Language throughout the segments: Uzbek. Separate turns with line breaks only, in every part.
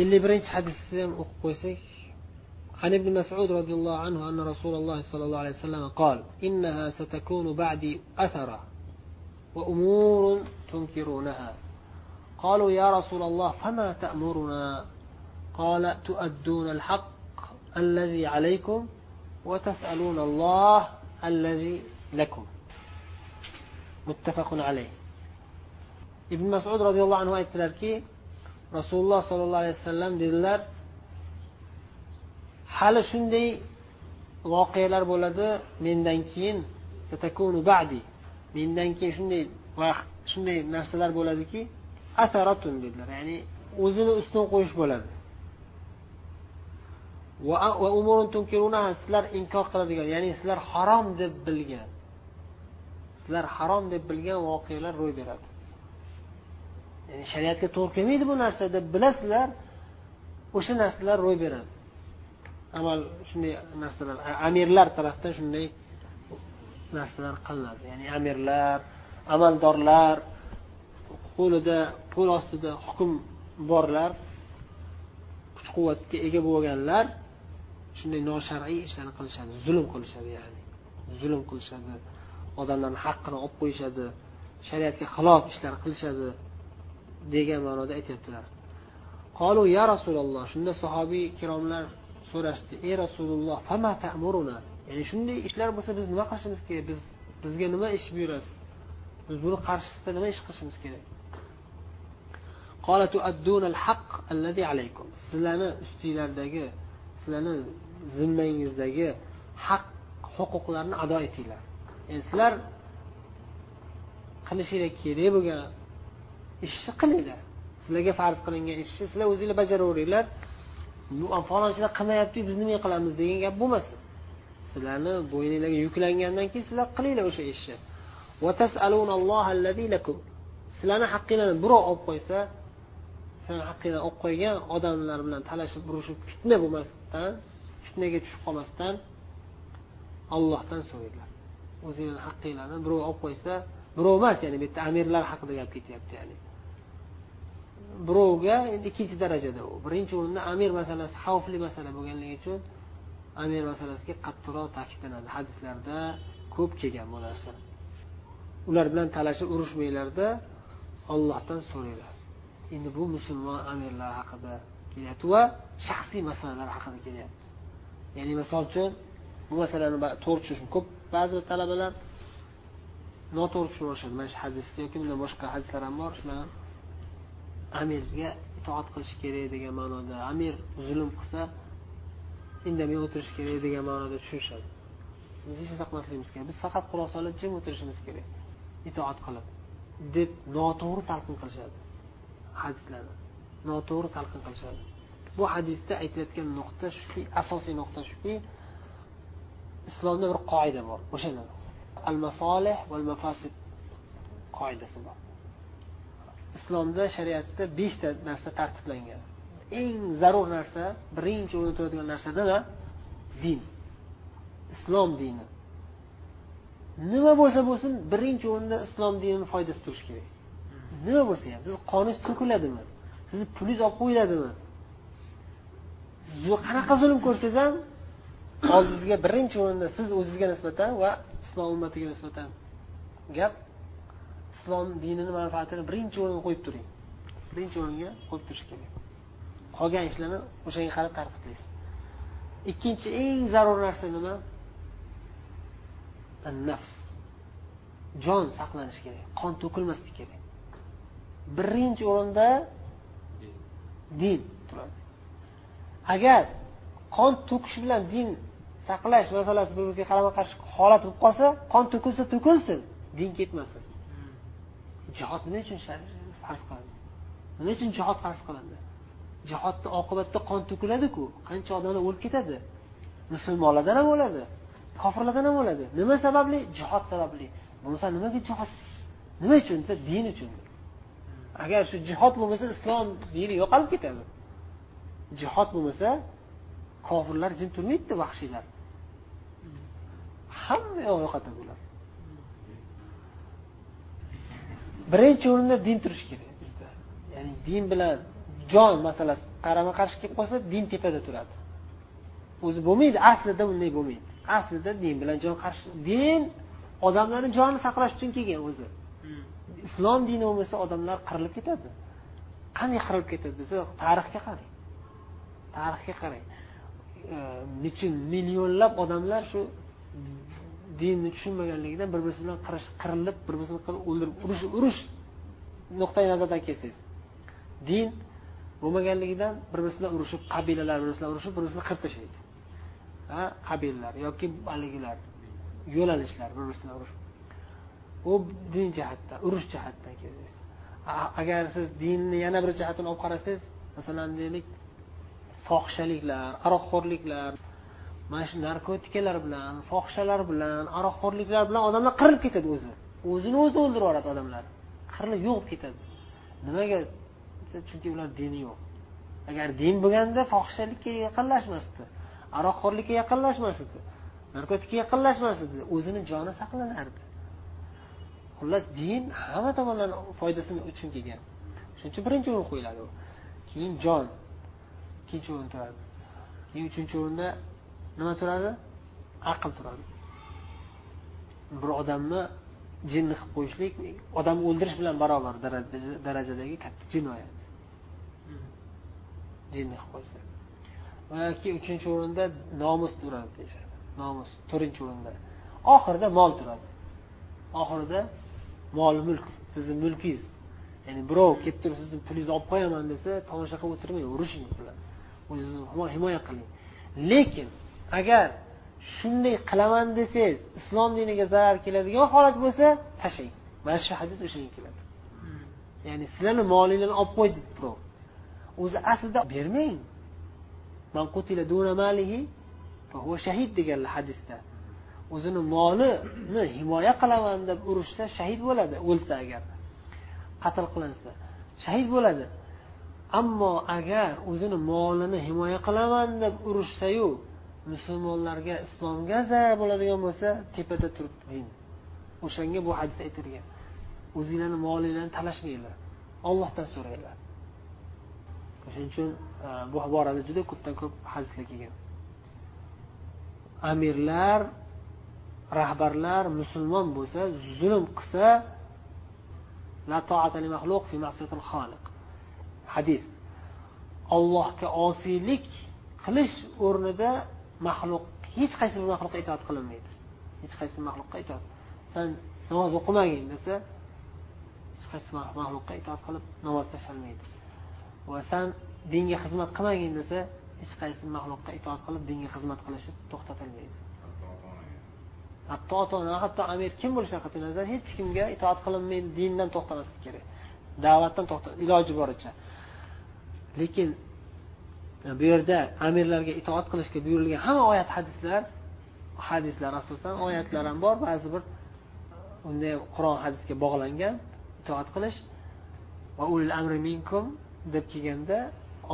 ellik birinchi hadisni ham o'qib qo'ysak عن ابن مسعود رضي الله عنه أن رسول الله صلى الله عليه وسلم قال إنها ستكون بعدي أثرة وأمور تنكرونها. قالوا يا رسول الله فما تأمرنا؟ قال تؤدون الحق الذي عليكم وتسألون الله الذي لكم. muttafaqun alayh ibn masud roziyallohu anhu aytdilarki rasululloh sollallohu alayhi vasallam dedilar hali shunday voqealar bo'ladi mendan keyin satakunu ba'di. Mendan keyin shunday vaqt shunday narsalar bo'ladiki ataratun dedilar. Ya'ni o'zini ustun qo'yish bo'ladi. Sizlar inkor qiladigan ya'ni sizlar harom deb bilgan sizlar harom deb bilgan voqealar ro'y beradi. Ya'ni shariatga to'g'ri kelmaydi bu narsa deb bilasizlar o'sha narsalar ro'y beradi. Amal shunday narsalar amirlar tarafdan shunday narsalar qilinadi. Ya'ni amirlar amaldorlar qo'lida qo'l ostida hukm borlar kuch quvvatga ega bo'lganlar shunday noshar'iy ishlarni qilishadi zulm qilishadi ya'ni. Zulm qilishadi odamlarni haqqini olib qo'yishadi shariatga xilof ishlar qilishadi. Degan ma'noda aytyaptilar. Qolu ya rasululloh shunda sahobiy ikromlar so'rashdi ey rasululloh fama ta'muruna? Ya'ni shunday ishlar bo'lsa biz nima qilishimiz kerak? Biz bizga nima ish buyurasiz? Biz buni qarshisida nima ish qilishimiz kerak? Sizlarni ustinglardagi sizlarni zimmangizdagi haq huquqlarni ado etinglar. Ya'ni sizlar qilishinglar kerak bo'lgan ishni qilinglar. Sizlarga farz qilingan ishni sizlar o'zinglar bajaraveringlar falonchilar qilmayapti biz nima qilamiz degan gap bo'lmasin. Sizlarni bo'yninglarga yuklangandan keyin sizlar qilinglar o'sha ishni. Sizlarni haqqinglarni birov olib qo'ysa sizlarni haqqinglarni olib qo'ygan odamlar bilan talashib urushib fitna bo'lmasdan fitnaga tushib qolmasdan ollohdan so'ranglar o'zinglarni haqqinglarni birov olib qo'ysa birov emas ya'ni bu yerda amirlar haqida gap ketyapti ya'ni. Birovga endi ikkinchi darajada u. Birinchi o'rinda amir masalasi xavfli masala bo'lganligi uchun amir masalasiga qattiqroq ta'kidlanadi. Hadislarda ko'p kelgan bu narsa. Ular bilan talashib urushmanglarda ollohdan so'ranglar. Endi bu musulmon amirlar haqida kelyapti va shaxsiy masalalar haqida kelyapti. Ya'ni misol uchun bu masalani to'g'ri tushunish ko'p. Ba'zi talabalar noto'g'ri tushunishadi. Mana shu hadis yoki undan boshqa hadislar ham bor. Shularni amirga itoat qilish kerak degan ma'noda amir zulm qilsa indamay o'tirish kerak degan ma'noda tushunishadi. Biz hech narsa qilmasligimiz kerak. Biz faqat quloq solib jim o'tirishimiz kerak itoat qilib deb noto'g'ri talqin qilishadi hadislarni. Noto'g'ri talqin qilishadi. Bu hadisda aytilayotgan nuqta shuki asosiy nuqta shuki islomda bir qoida bor. O'shani al masolih val mafasid qoidasi bor. Islomda shariatda beshta narsa tartiblangan. Eng zarur narsa birinchi o'rinda turadigan narsa nima din. Islom dini. Nima bo'lsa bo'lsin birinchi o'rinda islom dinini foydasi turishi kerak. Nima bo'lsa ham sizni qoningiz to'kiladimi? Sizni pulingiz olib qo'yiladimi? Siz qanaqa zulm ko'rsangiz ham oldingizga birinchi o'rinda siz o'zizga nisbatan va islom ummatiga nisbatan gap islom dinini manfaatini birinchi o'ringa qo'yib turing. Birinchi o'ringa qo'yib turish kerak. Qolgan ishlarni o'shanga qarab tartiblaysiz ikkinchi eng zarur narsa nima? Nafs jon saqlanishi kerak qon to'kilmasligi kerak. Birinchi o'rinda din turadi. Agar qon to'kish bilan din saqlash masalasi bir biriga qarama qarshi holat bo'lib qolsa qon to'kilsa to'kilsin din ketmasin. Jihod nima uchun farz qilindi? Nima uchun jihod farz qilindi? Jihodni oqibatida qon to'kiladiku qancha odamlar o'lib ketadi? Musulmonlardan ham o'ladi kofirlardan ham o'ladi. Nima sababli? Jihod sababli. Bo'lmasa nimaga jihod? Nima uchun desa din uchun. Agar shu jihod bo'lmasa islom dini yo'qolib ketadi. Jihod bo'lmasa kofirlar jin turmaydida vahshiylar. Hamma yoq yo'qotadi ular birinchi o'rinda din turishi kerak bizda. Ya'ni din bilan jon masalasi qarama qarshi kelib qolsa din tepada turadi. O'zi bo'lmaydi aslida unday bo'lmaydi. Aslida din bilan jon qarshi din odamlarni jonini saqlash uchun kelgan o'zi. Islom dini bo'lmasa odamlar qirilib ketadi. Qanday qirilib ketadi desa tarixga qarang. Tarixga qarang. Э, nechun millionlab odamlar shu dinni tushunmaganligidan bir birisi bilan qirilib bir birini o'ldirib urush urush nuqtai nazaridan kelsangiz. Din bo'lmaganligidan bir birisi bilan urushib qabilalar bir birisi bilan urushib bir birisini qirib tashlaydi. Ha qabilalar yoki haligilar yo'nalishlar bir birisi bilan urushib. U din jihatdan urush jihatdan kelsangiz. Agar siz dinni yana bir jihatini olib qarasangiz masalan deylik fohishaliklar aroqxo'rliklar mana shu narkotikalar bilan fohishalar bilan aroqxo'rliklar bilan odamlar qirilib ketadi o'zi. O'zini o'zi o'ldirib yuboradi odamlar. Qirilib yo'q bo'lib ketadi. Nimaga? Chunki ular dini yo'q. Agar din bo'lganda fohishalikka yaqinlashmasdi aroqxo'rlikka yaqinlashmas edi narkotikka yaqinlashmas edi o'zini joni saqlanardi. Xullas din hamma tomondan foydasini uchun kelgan. Shuning uchun birinchi o'rin qo'yiladi u. Keyin jon. Ikkinchi o'rin turadi. Keyin uchinchi o'rinda nima turadi? Aql turadi. Bir odamni jinni qilib qo'yishlik odamni o'ldirish bilan barobar darajadagi katta jinoyat. Jinni qilib qo'ysa. Yoki uchinchi o'rinda nomus turadi deyishadi. Nomus to'rtinchi o'rinda. Oxirida mol turadi. Oxirida mol mulk. Sizni mulkingiz. Ya'ni birov kelib turib sizni pulingizni olib qo'yaman desa tomosha qilib o'tirmang urushing bilan o'zingizni himoya qiling lekin agar shunday qilaman desangiz islom diniga zarar keladigan holat bo'lsa tashlang. Mana shu hadis o'shanga keladi. Ya'ni sizlarni molinglarni olib qo'y deydi birov o'zi aslida bermang. Shahid deganlar hadisda. O'zini molini himoya qilaman deb urushsa shahid bo'ladi o'lsa agar. Qatl qilinsa shahid bo'ladi. Ammo agar o'zini molini himoya qilaman deb urushsayu musulmonlarga islomga zarar bo'ladigan bo'lsa tepada turibdi din o'shanga bu hadis aytilgan. O'zinglarni molinglarni talashmanglar. Ollohdan so'ranglar. Shuning uchun e, bu borada juda ko'pdan ko'p hadislar kelgan. Amirlar rahbarlar musulmon bo'lsa zulm qilsa la fi ma'siyatil xoliq. Hadis. Ollohga osiylik qilish o'rnida maxluq hech qaysi bir maxluqqa itoat qilinmaydi. Hech qaysi maxluqqa itoat. San namoz o'qimagin desa hech qaysi maxluqqa itoat qilib namoz tashlanmaydi va san dinga xizmat qilmagin desa hech qaysi maxluqqa itoat qilib dinga xizmat qilishi to'xtatilmaydi. Hatto ota ona hatto amir kim bo'lishidan qat'iy nazar hech kimga itoat qilinmaydi dindan to'xtamaslik kerak. Da'vatdan to'xta iloji boricha. Lekin e, bu yerda amirlarga itoat qilishga buyurilgan hamma oyat hadislar hadislar asosan oyatlar ham bor. Ba'zi bir unday qur'on hadisga bog'langan itoat qilish. Va ulil amri minkum deb kelganda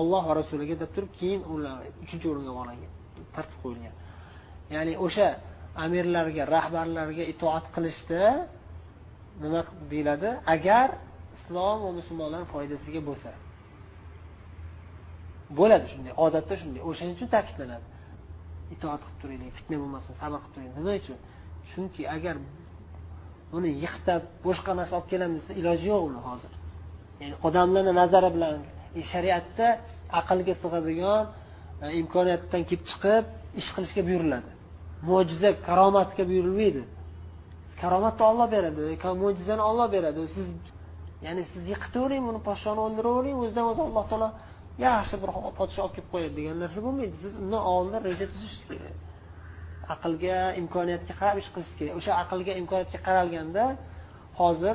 olloh va rasuliga deb turib keyin ular uchinchi o'ringa bog'langan tartib qo'yilgan. Ya'ni o'sha amirlarga rahbarlarga itoat qilishda nima deyiladi? Agar islom va musulmonlar foydasiga bo'lsa bo'ladi shunday odatda shunday. O'shaning uchun ta'kidlanadi. Itoat qilib turinglar fitna bo'lmasin sabr qilib turing nima uchun? Chunki agar buni yiqitib boshqa narsa olib kelamiz desa iloji yo'q uni hozir. Ya'ni odamlarni nazari bilan e, shariatda aqlga sig'adigan e, imkoniyatdan kelib chiqib ish qilishga buyuriladi. Mo'jiza karomatga buyurilmaydi. Karomatni olloh beradi mo'jizani olloh beradi. Siz ya'ni siz yiqitavering buni podshoni o'ldiravering o'zidan o'zi alloh taolo yaxshi bir podsho olib kelib qo'yadi degan narsa bo'lmaydi. Siz undan oldin reja tuzishingiz kerak. Aqlga imkoniyatga qarab ish qilish kerak. O'sha aqlga imkoniyatga qaralganda hozir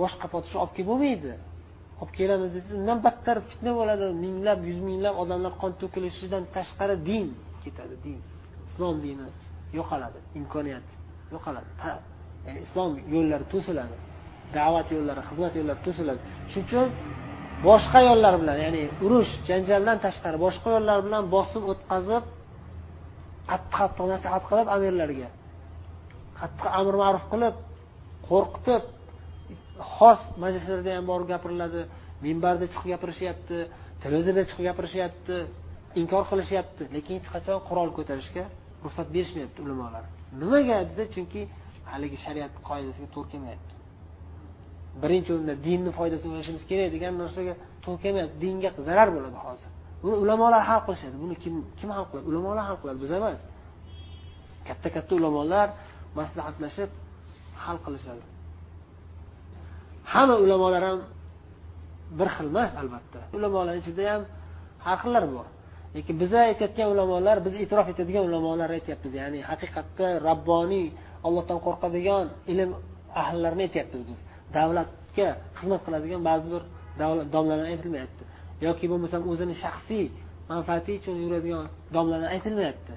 boshqa podsho olib kelib bo'lmaydi. Olib kelamiz desangiz undan battar fitna bo'ladi. Minglab yuz minglab odamlar qon to'kilishidan tashqari din ketadi. Din. Islom dini yo'qoladi. Imkoniyat yo'qoladi. Ya'ni islom yo'llari to'siladi. Da'vat yo'llari xizmat yo'llari to'siladi. Shuning uchun boshqa yo'llar bilan ya'ni urush janjaldan tashqari boshqa yo'llar bilan bosim o'tkazib qattiq qattiq nasihat qilib amirlarga. Qattiq amr ma'ruf qilib qo'rqitib xos majlislarda ham borib gapiriladi minbarda chiqib gapirishyapti televizorda chiqib gapirishyapti inkor qilishyapti lekin hech qachon qurol ko'tarishga ruxsat berishmayapti ulamolar. Nimaga desa chunki haligi shariat qoidasiga to'g'ri kelmayapti. Birinchi o'rinda dinni foydasini o'ylashimiz kerak degan narsaga to'g'ri kelmayapti dinga zarar bo'ladi hozir. Buni ulamolar hal qilishadi. Buni kim kim hal qiladi? Ulamolar hal qiladi. Biz emas. Katta katta ulamolar maslahatlashib hal qilishadi. Hamma ulamolar ham bir xil emas albatta. Ulamolar ichida ham har xillar bor. Lekin biza aytayotgan ulamolar biz e'tirof etadigan ulamolar aytyapmiz. Ya'ni haqiqatda rabboniy ollohdan qo'rqadigan ilm ahllarini aytyapmiz biz. Davlatga xizmat qiladigan ba'zi bir domlalar aytilmayapti. Yoki bo'lmasam o'zini shaxsiy manfaati uchun yuradigan domlalar aytilmayapti.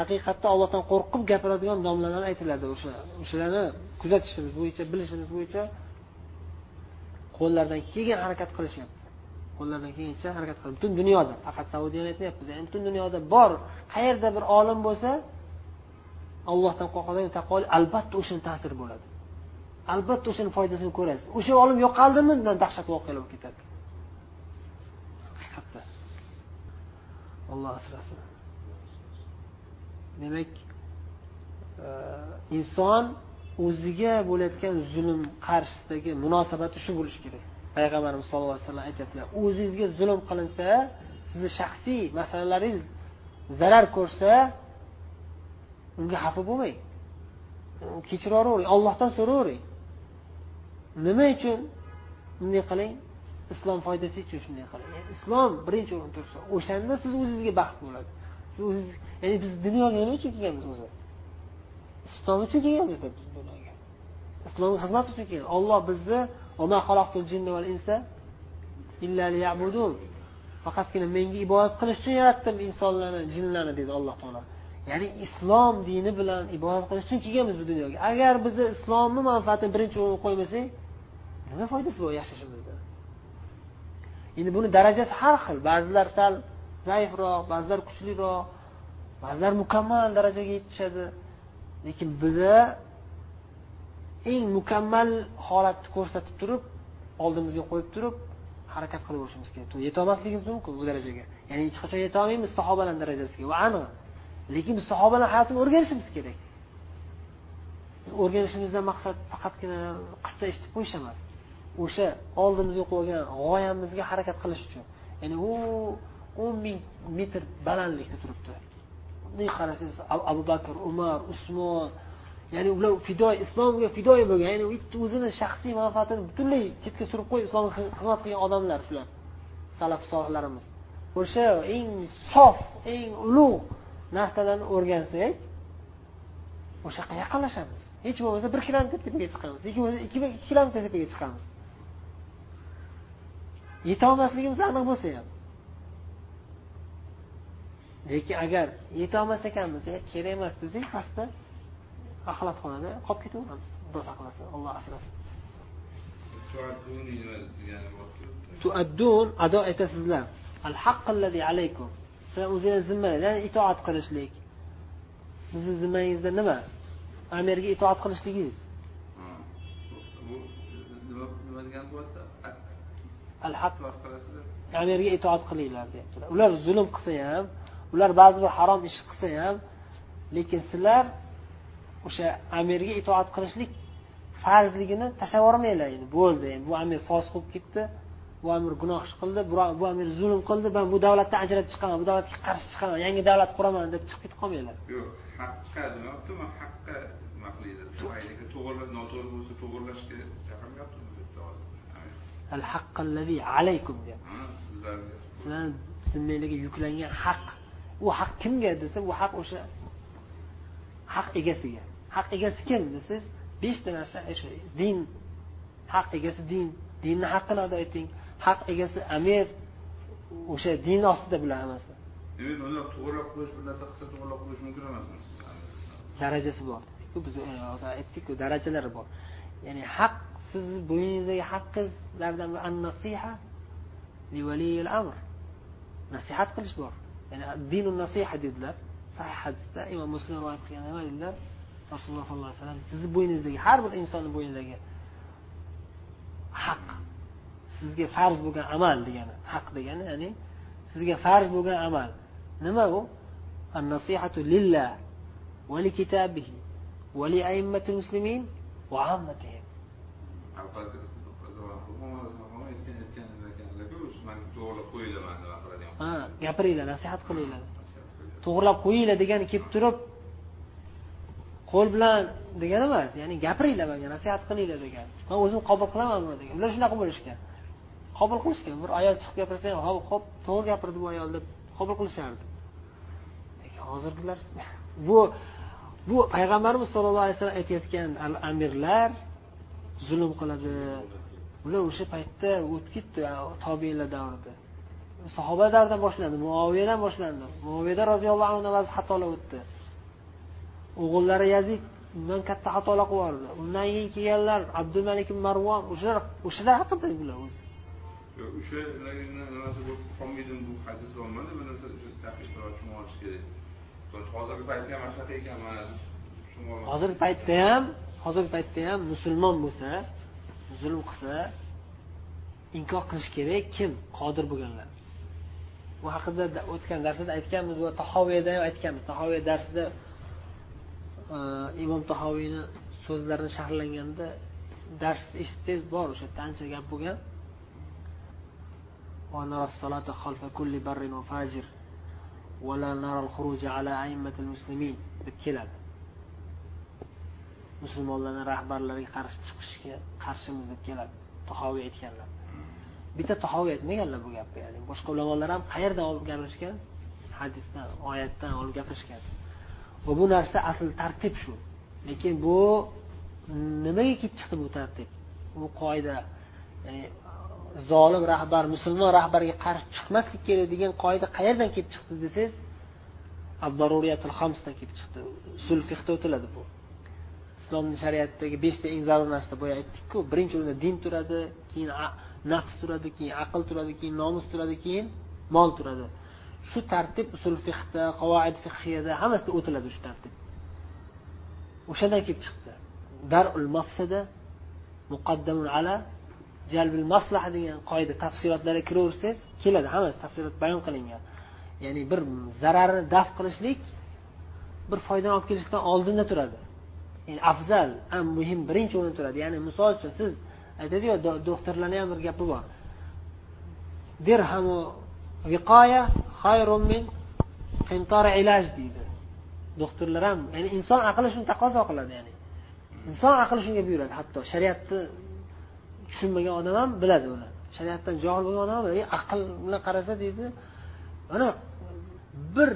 Haqiqatda ollohdan qo'rqib gapiradigan domlalar aytiladi. O'sha o'shalarni kuzatishimiz bo'yicha bilishimiz bo'yicha qo'llaridan kelgan harakat qilishyapti. Qo'llaridan kelgancha harakat qilib butun dunyoda faqat saudiyani aytmayapmiz ya'ni butun dunyoda bor qayerda bir olim bo'lsa allohdan qo'rqadigan taqvoli albatta o'shani ta'siri bo'ladi. Albatta o'shani foydasini ko'rasiz. O'sha olim yo'qoldimi? Undan dahshat voqealar bo'lib ketadi. Haqiqatda. Olloh asrasin. Demak e, inson o'ziga bo'layotgan zulm qarshisidagi munosabati shu bo'lishi kerak. Payg'ambarimiz sallallohu alayhi vasallam aytyaptilar o'zingizga zulm qilinsa sizni shaxsiy masalalaringiz zarar ko'rsa unga xafa bo'lmang. Kechiravering ollohdan so'ravering nima uchun? Bunday qiling. Islom foydasi uchun shunday qiling. Islom birinchi o'rinda tursa o'shanda siz o'zingizga baxt bo'ladi. Siz o'ziz ya'ni biz dunyoga nima uchun kelganmiz o'zi? Islom uchun kelganmiz dunyoga. Islomga xizmat uchun kelgan olloh bizni faqatgina menga ibodat qilish uchun yaratdim insonlarni jinlarni dedi alloh taolo. Ya'ni islom dini bilan ibodat qilish uchun kelganmiz bu dunyoga. Agar bizni islomni manfaatini birinchi o'ringa qo'ymasak nima foydasi bor yashashimizda? Endi buni darajasi har xil. Ba'zilar sal zaifroq ba'zilar kuchliroq ba'zilar mukammal darajaga yetishadi. Lekin biza eng mukammal holatni ko'rsatib turib oldimizga qo'yib turib harakat qilaverishimiz kerak. Yetolmasligimiz mumkin bu darajaga. Ya'ni hech qachon yetolmaymiz sahobalar darajasiga. Va aniq. Lekin biz sahobalar hayotini o'rganishimiz kerak. O'rganishimizdan maqsad faqatgina qissa eshitib qo'yish emas. O'sha oldimizga qo'ygan g'oyamizga harakat qilish uchun. Ya'ni u o'n ming metr balandlikda turibdi. Bunday qarasangiz abu bakr umar usmon ya'ni ular fido islomga fidoyi bo'lgan ya'ni o'zini shaxsiy manfaatini butunlay chetga surib qo'yib islomga xizmat qilgan odamlar shular salaf solihlarimiz. O'sha eng sof eng ulug' narsalarni o'rgansak o'sha yoqqa yaqinlashamiz. Hech bo'lmasa bir kilometr tepaga chiqamiz. Yoki bo'lmasa ikki kilometr tepaga chiqamiz. Yetolmasligimiz aniq bo'lsa ham. Lekin agar yetolmas ekanmiz kerak emas desak pastda axlatxonada qolib ketaveramiz. Xudo saqlasin olloh asrasin. Tuaddun ado etasizlar. Al alaykum sizlar o'zingiz ya'ni itoat qilishlik. Sizni zimmangizda nima? Amirga itoat qilishligingiz. Al haq amirga itoat qilinglar deyaptilar ular zulm qilsa ham ular ba'zi bir harom ish qilsa ham lekin sizlar o'sha amirga itoat qilishlik farzligini tashlab yubormanglar endi bo'ldi endi bu amir fosiq bo'lib ketdi bu amir gunoh ish qildi bu amir zulm qildi man bu davlatdan ajrab chiqaman bu davlatga qarshi chiqaman yangi davlat quraman deb chiqib ketib qolmanglar.
Yo'q haqqa demayapti haqqa nima qiladi to'g'ri noto'g'ri bo'lsa to'g'irlashga chaqiryapti
al haqqallazi alaykum deyapti. Sizlarni zimmanglarga yuklangan haq u haq kimga desa bu haq o'sha haq egasiga. Haq egasi kim desangiz beshta narsa din haq egasi din. Dinni haqqini ado eting haq egasi amir o'sha din ostida bular hammasi
demak uni to'g'irlab qo'yish bir narsa qilsa to'g'irlab qo'yish mumkin emasmi
darajasi bor dedikku biz hozir aytdikku darajalari bor. Ya'ni haq sizni bo'yningizdagi haqqingizlardan an nasiha amr. Nasihat qilish bor. Ya'ni dinu nasiha dedilar. Sahih hadisda imom muslim rivoyat qilgan nima dedilar? Rasululloh sollallohu alayhi vasallam sizni bo'yningizdagi har bir insonni bo'ynidagi haq sizga farz bo'lgan amal degani haq degani ya'ni sizga farz bo'lgan amal nima u النصيحة لله ولكتابه ولأئمة المسلمين وعامتهم ha gapiringlar nasihat qilinglar to'g'irlab qo'yinglar degani kelib turib qo'l bilan degani emas ya'ni gapiringlar manga nasihat qilinglar degan man o'zim qabul qilaman buni degan ular shunaqa bo'lishgan Qabul qilishgan bir ayol chiqib gapirsa ham hop hop to'g'ri gapirdi bu ayol deb qabul qilishardi. Lekin hozirgilar bu bu payg'ambarimiz sollallohu alayhi vasallam aytayotgan al amirlar zulm qiladi. Bular o'sha paytda o'tib ketdi tobeinlar davrida. Sahoba davridan boshlandi muoviyadan boshlandi. Muoviyada roziyallohu anhudan ba'zi xatolar o'tdi. O'g'illari yazid undan katta xatolar qilib yubordi. Undan keyin kelganlar abdumalik marvon o'shalar o'shalar haqida bular o'zi.
O'sha nimasi bo'lib qolmaydimi bu hadis bo'lmadi. Bu narsa tushunib olish kerak. Hozirgi paytda ham shunaqa ekan mana
hozirgi paytda ham hozirgi paytda ham musulmon bo'lsa zulm qilsa inkor qilish kerak kim? Qodir bo'lganlar. Bu haqida o'tgan darsda aytganmiz va tahoviyada ham aytganmiz. Tahoviy darsida e, imom tahoviyni so'zlarini sharhlanganda dars eshitsangiz bor o'sha yerda ancha gap bo'lgan. Deb keladi musulmonlarni rahbarlariga qarshi chiqishga qarshimiz deb keladi. Tahoviy aytganlar. Bitta tahoviy aytmaganlar bu gapni ya'ni boshqa ulamolar ham qayerdan olib gapirishgan hadisdan oyatdan olib gapirishgan va bu narsa asl tartib shu. Lekin bu nimaga kelib chiqdi bu tartib? Bu qoida ya'ni zolim rahbar musulmon rahbarga qarshi chiqmaslik kerak degan qoida qayerdan kelib chiqdi desangiz daruriyatul hamsdan kelib chiqdi. Usul fihda o'tiladi bu. Islomni shariatidagi beshta eng zarur narsa boya aytdikku birinchi o'rinda din turadi keyin nafs turadi keyin aql turadi keyin nomus turadi keyin mol turadi. Shu tartib usul fihda qavoid fiqhiyada hammasida o'tiladi shu tartib. O'shandan kelib chiqdi. Darul mafsada muqaddamun ala jalbil maslaha degan qoida tafsilotlarga kiraversangiz keladi hammasi tafsilot bayon qilingan. Ya'ni bir zararni daf qilishlik bir foydani olib kelishdan oldinda turadi. Ya'ni afzal am muhim birinchi o'rinda turadi. Ya'ni misol uchun siz aytadiku doktorlarni ham bir gapi bor. Dirhamu viqoya xayrun min qintori ilaj deydi. Doktorlar ham ya'ni inson aqli shuni taqozo qiladi ya'ni. Inson aqli shunga buyuradi hatto shariatni tushunmagan odam ham biladi buni shariatdan johil bo'lgan odam ham biladi. Aql bilan qarasa deydi mana bir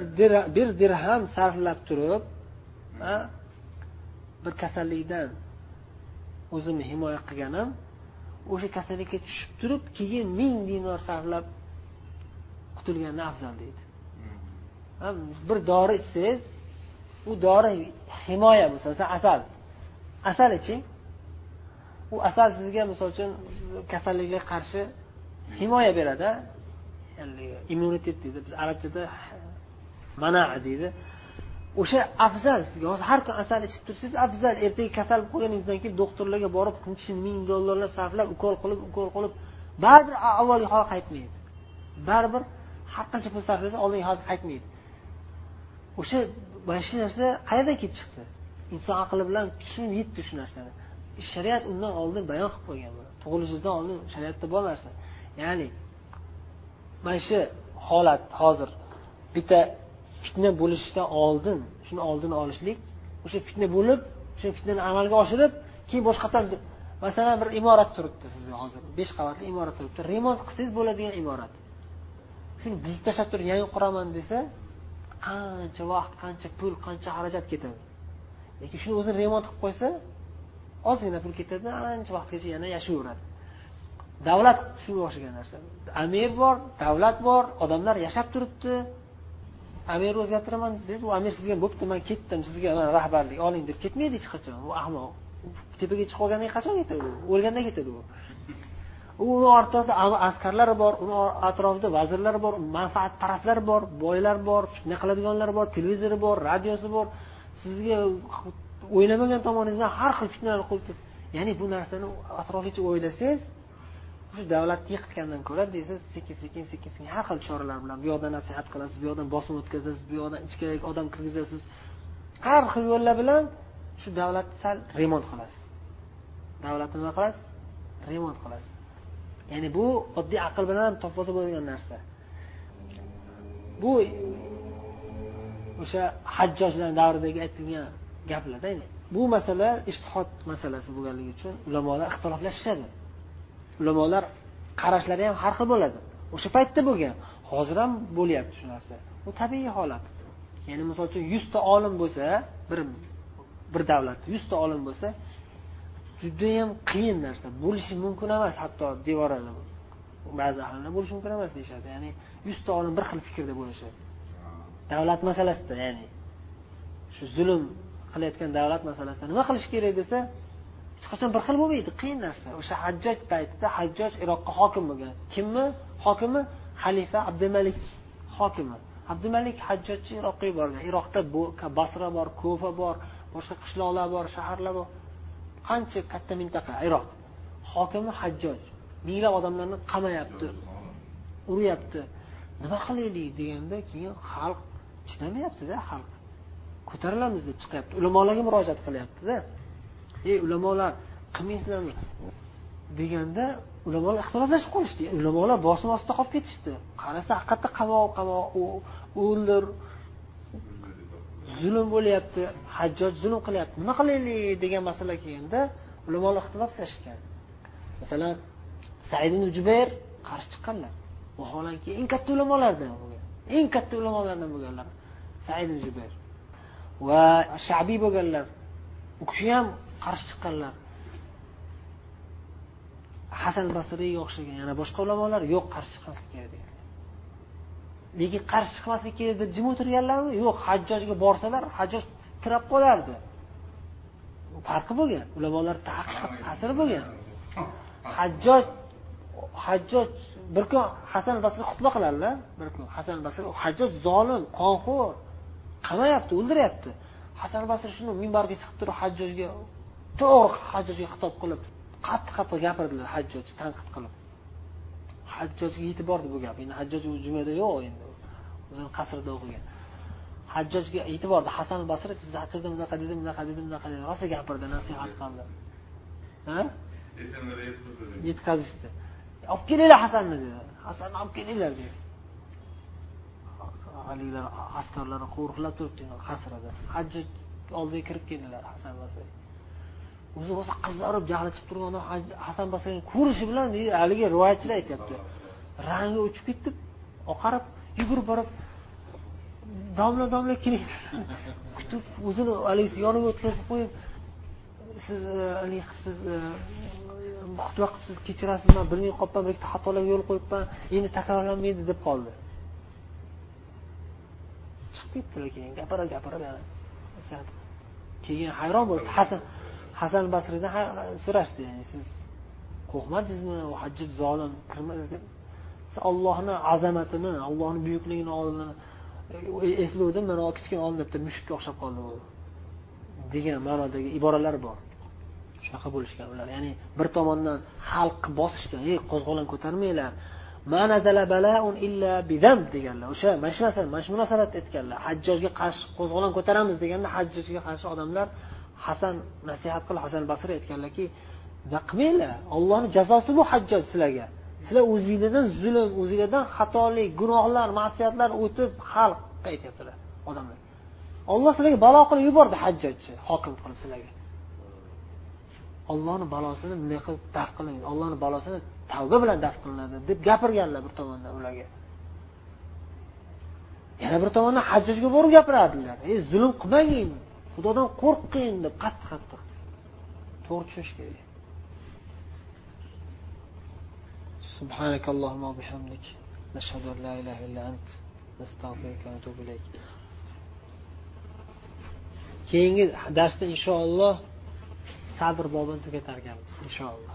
bir dirham sarflab turib bir kasallikdan o'zimni himoya qilganim o'sha kasallikka tushib turib keyin ming dinor sarflab qutulgandan afzal deydi. Bir dori ichsangiz u dori himoya bo'lsa masalan asal asal iching u asal sizga misol uchun kasalliklarga qarshi himoya beradi immunitet deydi. Biz arabchada mana deydi. O'sha afzal sizga hozir har kun asal ichib tursangiz afzal. Ertaga kasal bo'lib qolganingizdan keyin doktorlarga borib necha ming dollarlar sarflab ukol qilib ukol qilib baribir avvalgi hol qaytmaydi. Baribir har qancha pul sarflasa oldingi hol qaytmaydi. O'sha mana shu narsa qayerdan kelib chiqdi? Inson aqli bilan tushunib yetdi shu narsani. Shariat undan oldin bayon qilib qo'ygan buni tug'ilishingizdan oldin shariatda bor narsa. Ya'ni mana shu holat hozir bitta fitna bo'lishidan oldin shuni oldini olishlik o'sha fitna bo'lib o'sha fitnani amalga oshirib keyin boshqatdan masalan bir imorat turibdi sizni hozir. Besh qavatli imorat turibdi. Remont qilsangiz bo'ladigan imorat. Shuni buzib tashlab turib yangi quraman desa qancha vaqt qancha pul qancha xarajat ketadi. Lekin shuni o'zini remont qilib qo'ysa ozgina pul ketadi ancha vaqtgacha yana yashayveradi. Davlat shunga o'xshagan narsa. Amir bor davlat bor odamlar yashab turibdi. Amirni o'zgartiraman desangiz u amir sizga bo'pti man ketdim sizga mana rahbarlik oling deb ketmaydi hech qachon. U ahmoq tepaga chiqib qolgandan qachon ketadi u? O'lganda ketadi u. Uni ortida askarlari bor uni atrofida vazirlar bor manfaatparastlar bor boylar bor fitna qiladiganlar bor televizori bor radiosi bor. Sizga o'ylamagan tomoningizdan har xil fitnalar qo'yib ya'ni bu narsani atroflicha o'ylasangiz shu davlatni yiqitgandan ko'ra deysiz sekin sekin sekin sekin har xil choralar bilan bu yoqdan nasihat qilasiz bu yoqdan bosim o'tkazasiz bu yoqdan ichkariga odam kirgizasiz har xil yo'llar bilan shu davlatni sal remont qilasiz. Davlatni nima qilasiz? Remont qilasiz. Ya'ni bu oddiy aql bilan ham bo'lgan bo'ladigan narsa. Bu o'sha hajjojlar davridagi aytilgan gaplarda bu masala ishtihod masalasi bo'lganligi uchun ulamolar ixtiloflashishadi. Ulamolar qarashlari ham har xil bo'ladi. O'sha paytda bo'lgan. Hozir ham bo'lyapti shu narsa. Bu tabiiy holat. Ya'ni misol uchun yuzta olim bo'lsa bir bir davlatda yuzta olim bo'lsa judayam qiyin narsa. Bo'lishi mumkin emas hatto devorada ba'zi ahllar bo'lishi mumkin emas deyishadi. Ya'ni yuzta olim bir xil fikrda bo'lishadi. Davlat masalasida ya'ni shu zulm qilayotgan davlat masalasida nima qilish kerak desa hech qachon bir xil bo'lmaydi qiyin narsa. O'sha hajjoj paytida hajjoj iroqqa hokim bo'lgan. Kimmi? Hokimi xalifa abdumalik hokimi. Abdumalik hajjojni iroqqa yuborgan. Iroqda basra bor ko'fa bor boshqa qishloqlar bor shaharlar bor. Qancha katta mintaqa? Iroq. Hokimi hajjoj minglab odamlarni qamayapti uryapti. Nima qilaylik deganda keyin xalq chidamayaptida xalq. Ko'tarilamiz deb chiqyapti. Ulamolarga murojaat qilyaptida. Ey ulamolar qilmaysizlarmi deganda ulamolar ixtiloflashib qolishdi. Ulamolar bosim ostida qolib ketishdi. Qarasa haqiqatda qamoq qamoq o'ldir. Zulm bo'lyapti hajjoj zulm qilyapti. Nima qilaylik degan masala kelganda ulamolar ixtiloflashgan. Masalan said ibn jubayr qarshi chiqqanlar. Vaholanki eng katta ulamolardan bo'lgan. Eng katta ulamolardan bo'lganlar. Said ibn jubayr. Va shabiy bo'lganlar. U kishi ham qarshi chiqqanlar. Hasan basriyga o'xshagan yana boshqa ulamolar yo'q qarshi chiqmaslik kerak degan. Lekin qarshi chiqmaslik kerak deb jim o'tirganlarmi? Yo'q hajjojga borsalar hajjoj tirab qolardi. Farqi bo'lgan ulamolar ta'siri bo'lgan. Hajjoj hajjoj bir kun hasan basri xutba qiladilar bir kun hasan basri hajjoj zolim qonxo'r. Qamayapti o'ldiryapti. Hasan basri shuni minbarga chiqib turib hajjojga to'g'ri hajjojga xitob qilib qattiq qattiq gapirdilar hajjojni tanqid qilib. Hajjojga yetib bordi bu gap. Endi hajjoj u jumada yo'q endi. O'zini qasrida o'qigan. Hajjojga yetib bordi. Hasan basri sizni haqingizda bunaqa dedi bunaqa dedi bunaqa dedi rosa gapirdi nasihat qildi. yetkazishdi. Olib kelinglar hasanni dedi. Hasanni olib kelinglar dedi alilar askarlarni qo'riqlab turibdi qasrida. Hajjoj oldiga kirib keldilar hasan basri. O'zi rosa qizarib jahli chiqib turgan odam hasan basriyni ko'rishi bilan haligi rivoyatchilar aytyapti. Rangi o'chib ketdi oqarib yugurib borib domla domla keling kutib o'zini haligi yoniga o'tkazib qo'yib siz e, haligi qilibsiz xutba e, qilibsiz kechirasiz man bilmay qolibman bir ikkita xatolarga yo'l qo'yibman endi takrorlanmaydi deb qoldi. Ketdilar keyin gapira gapirib yana keyin hayron bo'ldi. Hasan hasan basriydan so'rashdi ya'ni siz qo'rqmadingizmi? U hajjoj zolim siz ollohni azamatini ollohni buyukligini oldini e, eslovdim mana kichkina oldin bitta mushukka o'xshab qoldi u. Degan ma'nodagi iboralar bor. Shunaqa bo'lishgan ular. Ya'ni bir tomondan xalqni bosishgan ey qo'zg'olon ko'tarmanglar. Deganlar o'sha mana shu narsani mana shu munosabatda aytganlar hajjojga qarshi qo'zg'olon ko'taramiz deganda hajjojga qarshi odamlar hasan nasihat qilib hasan basriy aytganlarki nima qilmanglar ollohni jazosi bu hajjoj sizlarga. Sizlar o'zinglardan zulm o'zinglardan xatolik gunohlar ma'siyatlar o'tib xalqqa aytyaptilar odamlar. Olloh sizlarga balo qilib yubordi hajjojni hokim qilib sizlarga. Ollohni balosini bunday qilib daf qiling. Ollohni balosini tavba bilan daf qilinadi deb gapirganlar bir tomondan ularga yana bir tomondan hajjojga borib gapirardilar ey zulm qilmagin xudodan qo'rqing deb qattiq qattiq to'g'ri tushunish kerak سبحانك اللهم وبحمدك نشهد أن لا إله إلا أنت نستغفرك ونتوب إليك keyingi darsda inshaalloh sabr bobini tugatar ekanmiz inshaalloh